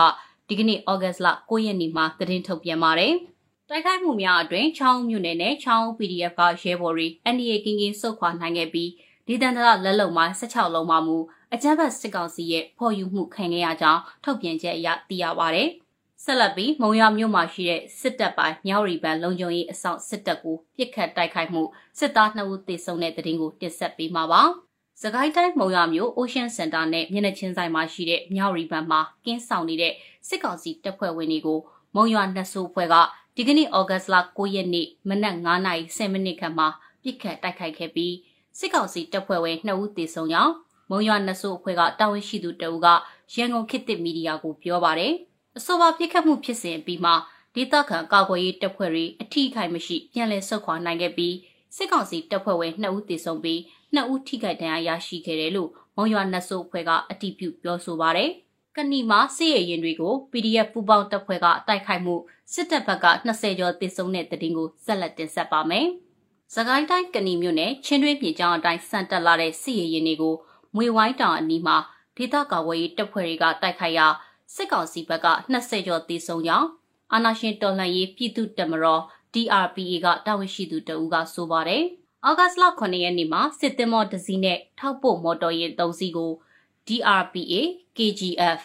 ဒီကနေ့ဩဂတ်လ9ရက်နေ့မှာသတင်းထုတ်ပြန်ပါတယ်။တတိုက်ခိုက်မှုများအတွင်ချောင်းမြို့နယ်နဲ့ချောင်း PDF ကရဲဘော်တွေ NDA ကင်းကင်းစုခွာနိုင်ခဲ့ပြီးဒီတန်တရလက်လုံမိုင်း16လုံးမှမူအကြမ်းဖက်စစ်ကောင်စီရဲ့ဖော်ယူမှုခံခဲ့ရကြောင်းထုတ်ပြန်ချက်အရသိရပါဗျ။ဆက်လက်ပြီးမုံရမြို့မှာရှိတဲ့စစ်တပ်ပိုင်းမြောက်ရီပန်လုံခြုံရေးအဆောင်စစ်တပ်ကိုပြစ်ခတ်တိုက်ခိုက်မှုစစ်သား2ဦးသေဆုံးတဲ့တဲ့တင်ကိုတင်ဆက်ပေးမှာပါ။ စကိုင်းတိုင်းမုံရမြို့ Ocean Center နဲ့မျက်နှာချင်းဆိုင်မှာရှိတဲ့မြောက်ရီပန်မှာကင်းဆောင်နေတဲ့စစ်ကောင်စီတပ်ဖွဲ့ဝင်တွေကိုမုံရနှစ်ဆိုးဖွဲ့ကဒီကနေ့ဩဂတ်လ9ရက်နေ့မနက်9:10မိနစ်ခန့်မှာပြစ်ခတ်တိုက်ခိုက်ခဲ့ပြီးစစ်ကောင်စီတပ်ဖွဲ့ဝင်2ဦးသေဆုံးကြောင်းမုံရွာနဆိုးအဖွဲ့ကတာဝန်ရှိသူတဦးကရန်ကုန်ခေတ်သစ်မီဒီယာကိုပြောပါတယ်။အဆိုပါပြစ်ခတ်မှုဖြစ်စဉ်ပြီးမှဒေသခံကာကွယ်ရေးတပ်ဖွဲ့တွေအထီးခိုင်မရှိပြန်လည်ဆုတ်ခွာနိုင်ခဲ့ပြီးစစ်ကောင်စီတပ်ဖွဲ့ဝင်2ဦးသေဆုံးပြီး 2ဦးထိခိုက်ဒဏ်ရာရရှိခဲ့တယ်လို့မုံရွာနဆိုးအဖွဲ့ကအတည်ပြုပြောဆိုပါတယ်။ကဏီမှာစစ်ရေးရင်တွေကို PDF ပူပေါင်းတပ်ဖွဲ့ကတိုက်ခိုက်မှုစစ်တပ်ဘက်က20ကျော်သေဆုံးတဲ့တဲ့တင်ကိုဆက်လက်တင်ဆက်ပါမယ်။စကိုင်းတိုင်းကဏီမြို့နယ်ချင်းတွင်းပြည်ကျောင်းအတိုင်းစံတက်လာတဲ့စစ်ရေးရင်တွေကိုမွေဝိုင်းတောင်အနီးမှာဒေသကာကွယ်ရေးတပ်ဖွဲ့တွေကတိုက်ခိုက်ရာစစ်ကောင်စီဘက်က20ကျော်သေဆုံးကြောင်းအာနာရှင်တော်လှန်ရေးပြည်သူ့တပ်မတော် DRPA ကတာဝန်ရှိသူတဦးကဆိုပါတယ်။ အောက်ဂတ်လ9ရက်နေ့မှာစစ်သည်မော်တစည်းနဲ့ထောက်ပို့မော်တော်ယာဉ်3စီးကို DRPA, KGF,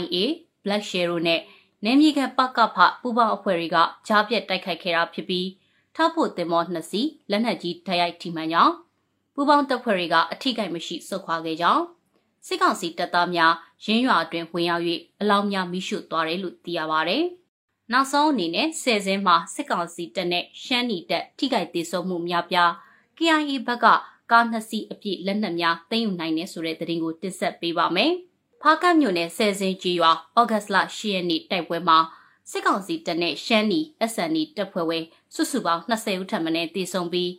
IA, Black Shero နဲ့နယ်မြေခံပကဖပူပေါင်းအဖွဲ့တွေကကြားပြတ်တိုက်ခိုက်ခဲ့တာဖြစ်ပြီးထောက်ပို့သင်္ဘော2စီးလက်နက်ကြီးထိုက်ရိုက်ထိမှန်ကြောင်းပူပေါင်းတပ်ဖွဲ့တွေကအထိကိမရှိဆုတ်ခွာခဲ့ကြောင်းစစ်ကောင်စီတပ်သားများရင်းရွာအတွင်းဝင်ရောက်၍အလောင်းများမိရှုသွားတယ်လို့သိရပါဗျ။နောက်ဆုံးအနေနဲ့ဆယ်စင်းမှာစစ်ကောင်စီတပ်နဲ့ရှမ်းနီတပ်ထိခိုက်ဒေဆုံးမှုများပြား KIA ဘက်ကကားနှစ်စီးအပြည့်လက်နက်များသိမ်းယူနိုင်တယ်ဆိုတဲ့သတင်းကိုတင်ဆက်ပေးပါမယ်။ဖားကတ်မြို့နယ်ဆယ်စင်းကြီးရွာဩဂတ်လ10ရက်နေ့တိုက်ပွဲမှာစစ်ကောင်စီတပ်နဲ့ရှမ်းနီ SND တပ်ဖွဲ့ဝင်စုစုပေါင်း20ဦးထပ်မံတေဆုံးပြီး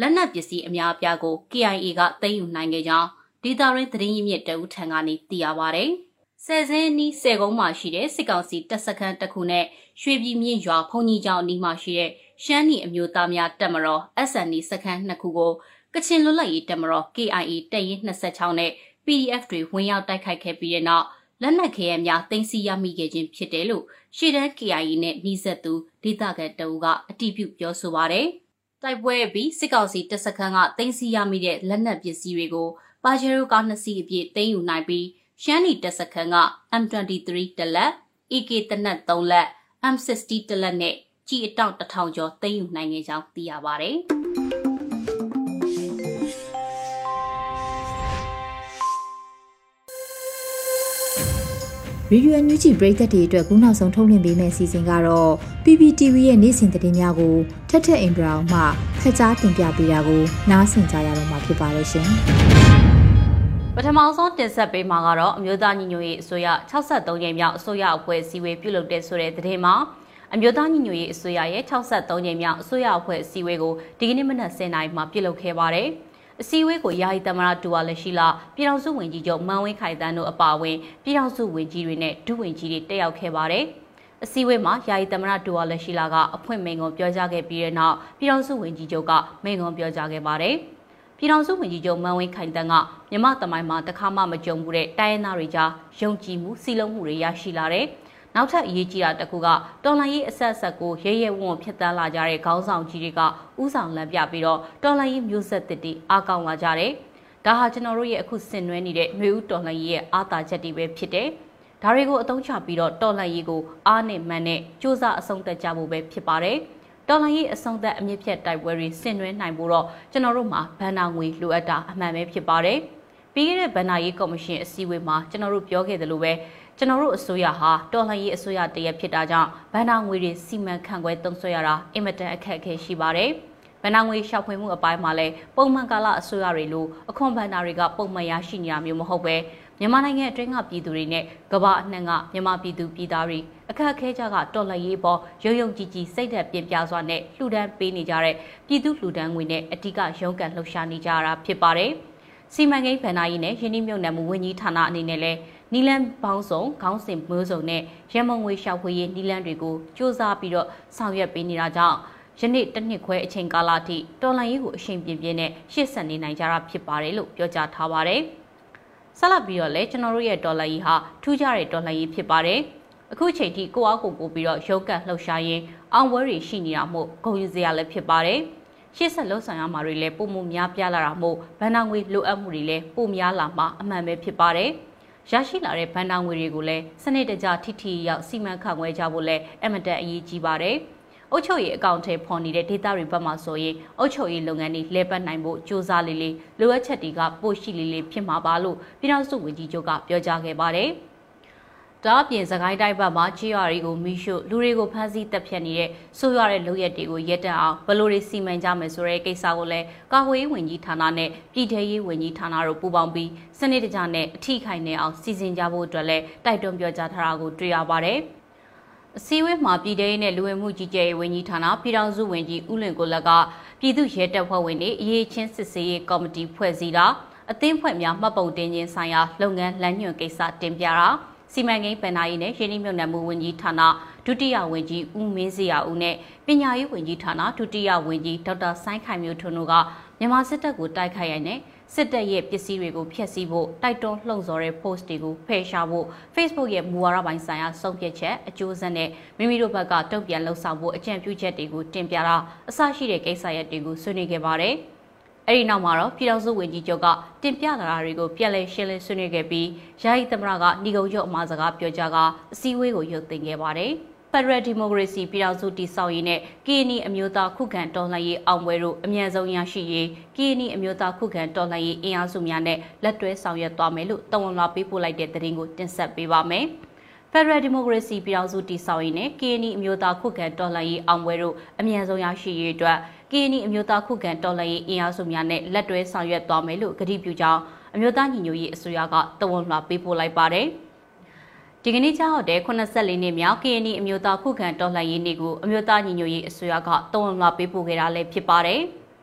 လက်နက်ပစ္စည်းအများအပြားကို KIA ကသိမ်းယူနိုင်ခဲ့ကြောင်းဒေတာရင်းသတင်းရင်းမြစ်တအုပ်ထံကနေသိရပါဗျ။ဆယ်စင်းနီးဆယ်ကုန်းမှာရှိတဲ့စစ်ကောင်စီတပ်စခန်းတစ်ခုနဲ့ရွှေပြည်မြင့်ရွာဖုန်ကြီးကျောင်းအနီးမှာရှိတဲ့ ရှမ်းနီအမျိုးသားများတပ်မတော် SND စခန်းနှစ်ခုကိုကချင်လွတ်လပ်ရေးတပ်မတော် KIA တပ်ရင်း26နဲ့ PDF တွေဝင်ရောက်တိုက်ခိုက်ခဲ့ပြီးတဲ့နောက်လက်နက်ခဲယမ်းများတင်စီရမိခဲ့ခြင်းဖြစ်တယ်လို့ရှေ့တန်း KIA နဲ့နှီးဆက်သူဒေသခံတအူကအတည်ပြုပြောဆိုပါရယ်တိုက်ပွဲပြီးစစ်ကောင်စီတပ်စခန်းကတင်စီရမိတဲ့လက်နက်ပစ္စည်းတွေကိုပါဂျေရိုကားနှစ်စီးအပြည့်တင်ယူနိုင်ပြီးရှမ်းနီတပ်စခန်းက M23 တလက် AK တနက်3လက် M60 တလက်နဲ့ ကြီးအတောင့်1000ကျော်တင်ယူနိုင်ခဲ့ကြောင်းသိရပါဗျ။ရေဒီယိုအန်ယူဂျီပရိသတ်တွေအတွက်ခုနောက်ဆုံးထုတ်လွှင့်ပေးမယ့်အစီအစဉ်ကတော့ PPTV ရဲ့နေ့စဉ်သတင်းများကိုထက်ထက်အင်ဒရာအောင်မှဖက်ကြားတင်ပြပေးတာကိုနားဆင်ကြရတော့မှာဖြစ်ပါတယ်ရှင်ပထမဆုံးတင်ဆက်ပေးမှာကတော့အမျိုးသားညီညွတ်ရေးအစိုးရ63ကြိမ်မြောက်အစိုးရအဖွဲ့အစည်းအဝေးပြုလုပ်တဲ့ဆိုတဲ့သတင်းမှာ အမျိုးသားညီညွတ်ရေးအစိုးရရဲ့63ကြိမ်မြောက်အစိုးရအဖွဲ့အစည်းအဝေးကိုဒီကနေ့မနက်10:00နာရီမှာပြုလုပ်ခဲ့ပါတယ်။အစည်းအဝေးကိုယာယီသမရဒူဝါလက်ရှိလာပြည်ထောင်စုဝန်ကြီးချုပ်မန်ဝင်းခိုင်တန်းတို့အပါအဝင်ပြည်ထောင်စုဝန်ကြီးတွေနဲ့ဒုဝန်ကြီးတွေတက်ရောက်ခဲ့ပါတယ်။အစည်းအဝေးမှာယာယီသမရဒူဝါလက်ရှိလာကအဖွင့်မိန့်ခွန်းပြောကြားခဲ့ပြီးတဲ့နောက်ပြည်ထောင်စုဝန်ကြီးချုပ်ကမိန့်ခွန်းပြောကြားခဲ့ပါတယ်။ပြည်ထောင်စုဝန်ကြီးချုပ်မန်ဝင်းခိုင်တန်းကမြမတမိုင်းမှာတခါမှမကြုံဘူးတဲ့တိုင်းရင်းသားတွေကြားယုံကြည်မှုစီလုံးမှုတွေရရှိလာတဲ့ နောက်ထပ်အရေးကြီးတာတစ်ခုကတော်လှန်ရေးအဆက်ဆက်ကိုရဲရဲဝံ့ဝံ့ဖြစ်တန်းလာကြတဲ့ခေါင်းဆောင်ကြီးတွေကဥဆောင်လမ်းပြပြီးတော့တော်လှန်ရေးမျိုးဆက်သစ်တွေအားကောင်းလာကြတယ်။ဒါဟာကျွန်တော်တို့ရဲ့အခုဆင်နွှဲနေတဲ့ຫນွေဦးတော်လှန်ရေးရဲ့အားသာချက်တွေပဲဖြစ်တယ်။ဒါတွေကိုအသုံးချပြီးတော့တော်လှန်ရေးကိုအားနဲ့မှန်နဲ့စ조사အဆုံးသတ်ကြဖို့ပဲဖြစ်ပါတယ်။တော်လှန်ရေးအဆုံးသက်အမြင့်ဖြတ်တိုက်ပွဲတွေဆင်နွှဲနိုင်ဖို့တော့ကျွန်တော်တို့မှာဗန်နာငွေလိုအပ်တာအမှန်ပဲဖြစ်ပါတယ်။ပြီးခဲ့တဲ့ဗန်နာရေးကော်မရှင်အစည်းအဝေးမှာကျွန်တော်တို့ပြောခဲ့သလိုပဲ ကျွန်တော်တို့အစိုးရဟာတော်လှန်ရေးအစိုးရတရက်ဖြစ်တာကြောင့်ဗန်နာငွေတွေစီမံခန့်ခွဲသုံးစွဲရတာအင်မတန်အခက်အခဲရှိပါတယ်။ဗန်နာငွေရှောက်ဖွေမှုအပိုင်းမှာလည်းပုံမှန်ကာလအစိုးရတွေလိုအခွန်ဗန်နာတွေကပုံမှန်ရရှိနေတာမျိုးမဟုတ်ပဲမြန်မာနိုင်ငံအတွင်းကပြည်သူတွေနဲ့ကမ္ဘာအနှံ့ကမြန်မာပြည်သူပြည်သားတွေအခက်အခဲကြကတော်လှန်ရေးပေါ်ရုံရုံကြည်ကြည်စိတ်သက်ပြင်ပြစွာနဲ့လှူဒန်းပေးနေကြတဲ့ပြည်သူလှူဒန်းငွေနဲ့အဓိကရုန်းကန်လှုပ်ရှားနေကြတာဖြစ်ပါတယ်။စီမံကိန်းဗန်နာရေးနဲ့ယင်းနှမြုံနယ်မှုဝန်ကြီးဌာနအနေနဲ့လည်း နီလန်ပေါင်းစုံခေါင်းစဉ်မျိုးစုံနဲ့ရမုံငွေရှောက်ဖွေရေးနီလန်တွေကိုစ조사ပြီးတော့ဆောင်ရွက်ပေးနေတာကြောင့်ယနေ့တစ်နှစ်ခွဲအချိန်ကာလအထိတော်လှန်ရေးကိုအရှိန်ပြင်းပြင်းနဲ့ရှေ့ဆက်နေနိုင်ကြတာဖြစ်ပါတယ်လို့ပြောကြားထားပါတယ်။ဆက်လက်ပြီးတော့လည်းကျွန်တော်တို့ရဲ့ဒေါ်လာကြီးဟာထူးခြားတဲ့ဒေါ်လာကြီးဖြစ်ပါတယ်။အခုချိန်ထိကိုအားကိုပို့ပြီးတော့ရုပ်ကလှုပ်ရှားရင်းအောင်ပွဲတွေရှိနေတာမို့ဂုဏ်ယူစရာလည်းဖြစ်ပါတယ်။ရှေ့ဆက်လှုပ်ဆောင်ရမှာတွေလည်းပုံမှုများပြားလာတာမို့ဗန်နာငွေလိုအပ်မှုတွေလည်းပိုများလာမှာအမှန်ပဲဖြစ်ပါတယ်။ ရရှိလာတဲ့ဗန်နာငွေတွေကိုလည်းစနစ်တကျထိထိရောက်စီမံခန့်ခွဲကြဖို့လည်းအမတန်အရေးကြီးပါတယ်။အုပ်ချုပ်ရေးအကောင့်ထဲပေါ်နေတဲ့ဒေတာတွေဘက်မှာဆိုရင်အုပ်ချုပ်ရေးလုပ်ငန်းတွေလဲပတ်နိုင်ဖို့ကြိုးစားလေးလေးလိုအပ်ချက်တွေကပိုရှိလေးလေးဖြစ်မှာပါလို့ပြည်ထောင်စုဝန်ကြီးချုပ်ကပြောကြားခဲ့ပါတယ်။ ဒါအပြင်စကိုင်းတိုင်းဘက်မှာချီရွာတွေကိုမိရှုလူတွေကိုဖမ်းဆီးတပ်ဖြတ်နေတဲ့ဆိုးရွားတဲ့လုပ်ရက်တွေကိုရပ်တန့်အောင်ဘယ်လိုတွေစီမံကြမယ်ဆိုတဲ့ကိစ္စကိုလည်းကာကွယ်ရေးဝန်ကြီးဌာနနဲ့ပြည်ထရေးဝန်ကြီးဌာနတို့ပူးပေါင်းပြီးစနစ်တကျနဲ့အထိခိုင်နေအောင်စီစဉ်ကြဖို့အတွက်လည်းတိုက်တွန်းပြောကြားထားတာကိုတွေ့ရပါတယ်။အစည်းအဝေးမှာပြည်ထောင်နဲ့လူဝင်မှုကြီးကြပ်ရေးဝန်ကြီးဌာနပြည်ထောင်စုဝန်ကြီးဦးလွင်ကိုလက်ကပြည်သူ့ရဲတပ်ဖွဲ့ဝင်တွေအရေးချင်းစစ်ဆေးရေးကော်မတီဖွဲ့စည်းတာအသင်းဖွဲ့များမှတ်ပုံတင်ခြင်းဆိုင်ရာလုပ်ငန်းလမ်းညွှန်ကိစ္စတင်ပြတာ စီမံကိန်းဗဏ္ဍာရေးနဲ့ရင်းနှီးမြှုပ်နှံမှုဝန်ကြီးဌာနဒုတိယဝန်ကြီးဦးမင်းစရာဦးနဲ့ပညာရေးဝန်ကြီးဌာနဒုတိယဝန်ကြီးဒေါက်တာဆိုင်းခိုင်မျိုးထွန်းတို့ကမြန်မာစစ်တပ်ကိုတိုက်ခိုက်ရတဲ့စစ်တပ်ရဲ့ပစ္စည်းတွေကိုဖျက်ဆီးဖို့တိုက်တွန်းလှုံ့ဆော်တဲ့ post တွေကိုဖယ်ရှားဖို့ Facebook ရဲ့မူဝါဒပိုင်းဆိုင်ရာဆုံးဖြတ်ချက်အကျိုးဆက်နဲ့မိမိတို့ဘက်ကတုံ့ပြန်လှုံ့ဆော်ဖို့အကြံပြုချက်တွေကိုတင်ပြတာအစရှိတဲ့ကိစ္စရပ်တွေကိုဆွေးနွေးခဲ့ပါတယ်။ အဲဒီနောက်မှာတော့ပြည်ထောင်စုဝန်ကြီးချုပ်ကတင်ပြလာတာတွေကိုပြန်လည်ရှင်းလင်းဆွေးနွေးခဲ့ပြီးယာယီသမရကညီကုံချုပ်အမှားစကားပြောကြားကအစည်းအဝေးကိုရုပ်သိမ်းခဲ့ပါတယ်။ဖက်ဒရယ်ဒီမိုကရေစီပြည်ထောင်စုတည်ဆောက်ရေးနဲ့ကီနီအမျိုးသားခုခံတော်လှန်ရေးအောင်ပွဲတို့အမြန်ဆုံးရရှိရေးကီနီအမျိုးသားခုခံတော်လှန်ရေးအင်အားစုများနဲ့လက်တွဲဆောင်ရွက်သွားမယ်လို့တဝန်လာပေးပို့လိုက်တဲ့သတင်းကိုတင်ဆက်ပေးပါမယ်။ဖက်ဒရယ်ဒီမိုကရေစီပြည်ထောင်စုတည်ဆောက်ရေးနဲ့ကီနီအမျိုးသားခုခံတော်လှန်ရေးအောင်ပွဲတို့အမြန်ဆုံးရရှိရေးအတွက် ကီနီအမျိုးသားခုခံတော်လှန်ရေးအင်အားစုများနဲ့လက်တွဲဆောင်ရွက်သွားမယ်လို့ကတိပြုကြောင်းအမျိုးသားညီညွတ်ရေးအစိုးရကတဝန်လာပေးပို့လိုက်ပါတယ်။ဒီကနေ့ကြောက်တဲ့84နှစ်မြောက် KNY အမျိုးသားခုခံတော်လှန်ရေးနေ့ကိုအမျိုးသားညီညွတ်ရေးအစိုးရကတုံ့ပြန်ပေးပို့ခဲ့တာလည်းဖြစ်ပါတယ်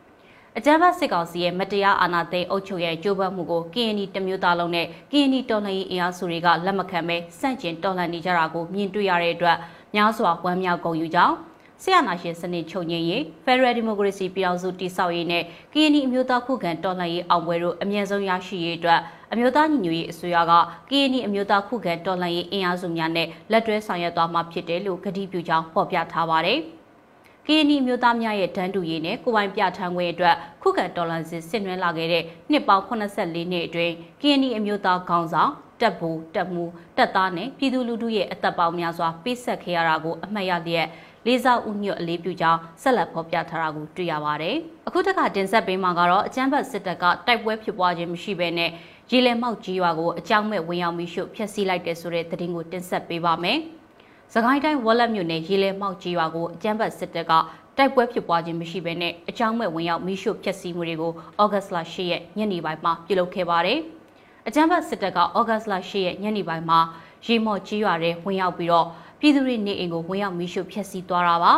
။အကြမ်းဖက်စစ်ကောင်စီရဲ့မတရားအာဏာသိမ်းအုပ်ချုပ်ရဲ့ကြိုးပမ်းမှုကို KNY တမျိုးသားလုံးနဲ့ KNY တော်လှန်ရေးအင်အားစုတွေကလက်မခံဘဲစန့်ကျင်တော်လှန်နေကြတာကိုမြင်တွေ့ရတဲ့အတွက်များစွာဝမ်းမြောက်ဂုဏ်ယူကြောင်း ဆရာနာရှင်စနစ်ချုပ်ငြိမ်းရေး Federal Democracy ပြည်ထောင်စုတည်ဆောက်ရေးနဲ့ KNY အမျိုးသားခုခံတော်လှန်ရေးအောင်ပွဲတို့အမြင့်ဆုံးရရှိရေးအတွက်အမျိုးသားညီညွတ်ရေးအစိုးရက KNY အမျိုးသားခုခံတော်လှန်ရေးအင်အားစုများနဲ့လက်တွဲဆောင်ရွက်သွားမှာဖြစ်တယ်လို့ကတိပြုကြောင်းဖော်ပြထားပါတယ်။ KNY မျိုးသားများရဲ့တန်းတူရေးနဲ့ကိုပိုင်ပြဋ္ဌာန်းခွင့်အတွက်ခုခံတော်လှန်စစ်ဆင်နွှဲလာခဲ့တဲ့နှစ်ပေါင်း84နှစ်အတွင်း KNY အမျိုးသားခေါင်းဆောင်တပ်ဘူတပ်မှုတပ်သားနဲ့ပြည်သူလူထုရဲ့အသက်ပေါင်းများစွာပေးဆက်ခဲ့ရတာကိုအမှတ်ရလျက် လေးစားဥညွတ်အလေးပြုကြောင်းဆက်လက်ဖော်ပြထားတာကိုတွေ့ရပါတယ်။အခုတခါတင်ဆက်ပေးမှာကတော့အကြမ်းဖက်စစ်တပ်ကတိုက်ပွဲဖြစ်ပွားခြင်းမရှိဘဲနဲ့ရေလယ်မောက်ကြီးရွာကိုအကြောင်းမဲ့ဝင်ရောက်ပြီးရှုဖျက်ဆီးလိုက်တဲ့ဆိုတဲ့သတင်းကိုတင်ဆက်ပေးပါမယ်။စကိုင်းတိုင်းဝက်လက်မြို့နယ်ရေလယ်မောက်ကြီးရွာကိုအကြမ်းဖက်စစ်တပ်ကတိုက်ပွဲဖြစ်ပွားခြင်းမရှိဘဲနဲ့အကြောင်းမဲ့ဝင်ရောက်မိရှုဖျက်ဆီးမှုတွေကိုဩဂတ်စ်လ10ရက်ညနေပိုင်းမှာပြုလုပ်ခဲ့ပါတယ်။အကြမ်းဖက်စစ်တပ်ကဩဂတ်စ်လ10ရက်ညနေပိုင်းမှာရေမော့ကြီးရွာထဲဝင်ရောက်ပြီးတော့ ပြည်သူတွေနေအိမ်ကိုဝင်ရောက်မိရှုဖျက်ဆီးသွားတာပါ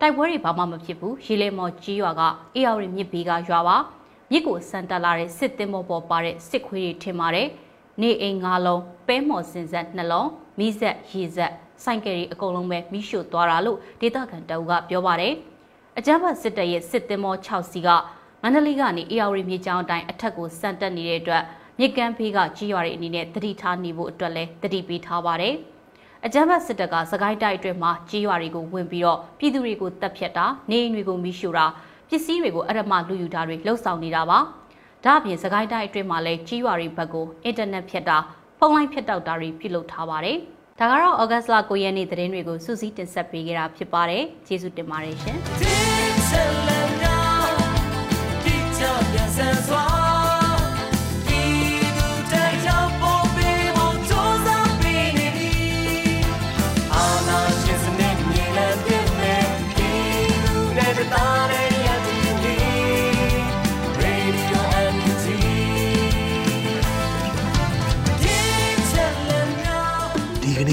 တိုက်ပွဲတွေဘာမှမဖြစ်ဘူးရေလေမော်ကြီးရွာကအေယာရီမြစ်ဘေးကရွာပါမြစ်ကိုစံတက်လာတဲ့စစ်သင်းမောပေါ်ပါတဲ့စစ်ခွေးတွေထင်ပါတယ်နေအိမ်၅လုံးပဲမော်စင်ဆက်နှလုံးမိဆက်ရေဆက်ဆိုင်ကယ်တွေအကုန်လုံးပဲမိရှုသွားတာလို့ဒေသခံတအုပ်ကပြောပါတယ်အကြမ်းဖက်စစ်တပ်ရဲ့စစ်သင်းမော6စီကမန္တလေးကနေအေယာရီမြေကျောင်းအတိုင်းအထက်ကိုစံတက်နေတဲ့အတွက်မြစ်ကမ်းဖေးကကြီးရွာတွေအနေနဲ့တတိထားနေဖို့အတွက်လည်းတတိပေးထားပါတယ်။ အကြမ်းဖက်စစ်တပ်ကစကိုင်းတိုက်အတွင်းမှာကြီးရွာတွေကိုဝင်ပြီးတော့ပြည်သူတွေကိုတပ်ဖြတ်တာနေအိမ်တွေကိုမိရှို့တာပစ္စည်းတွေကိုအရမလူယူတာတွေလှုပ်ဆောင်နေတာပါဒါအပြင်စကိုင်းတိုင်းအတွင်းမှာလည်းကြီးရွာတွေဘက်ကိုအင်တာနက်ဖြတ်တာဖုန်းလိုင်းဖြတ်တောက်တာတွေပြုလုပ်ထားပါတယ်ဒါကတော့ဩဂတ်စ်လ9ရက်နေ့သတင်းတွေကိုစူးစီးတင်ဆက်ပေးခဲ့တာဖြစ်ပါတယ်ကျေးဇူးတင်ပါတယ်ရှင်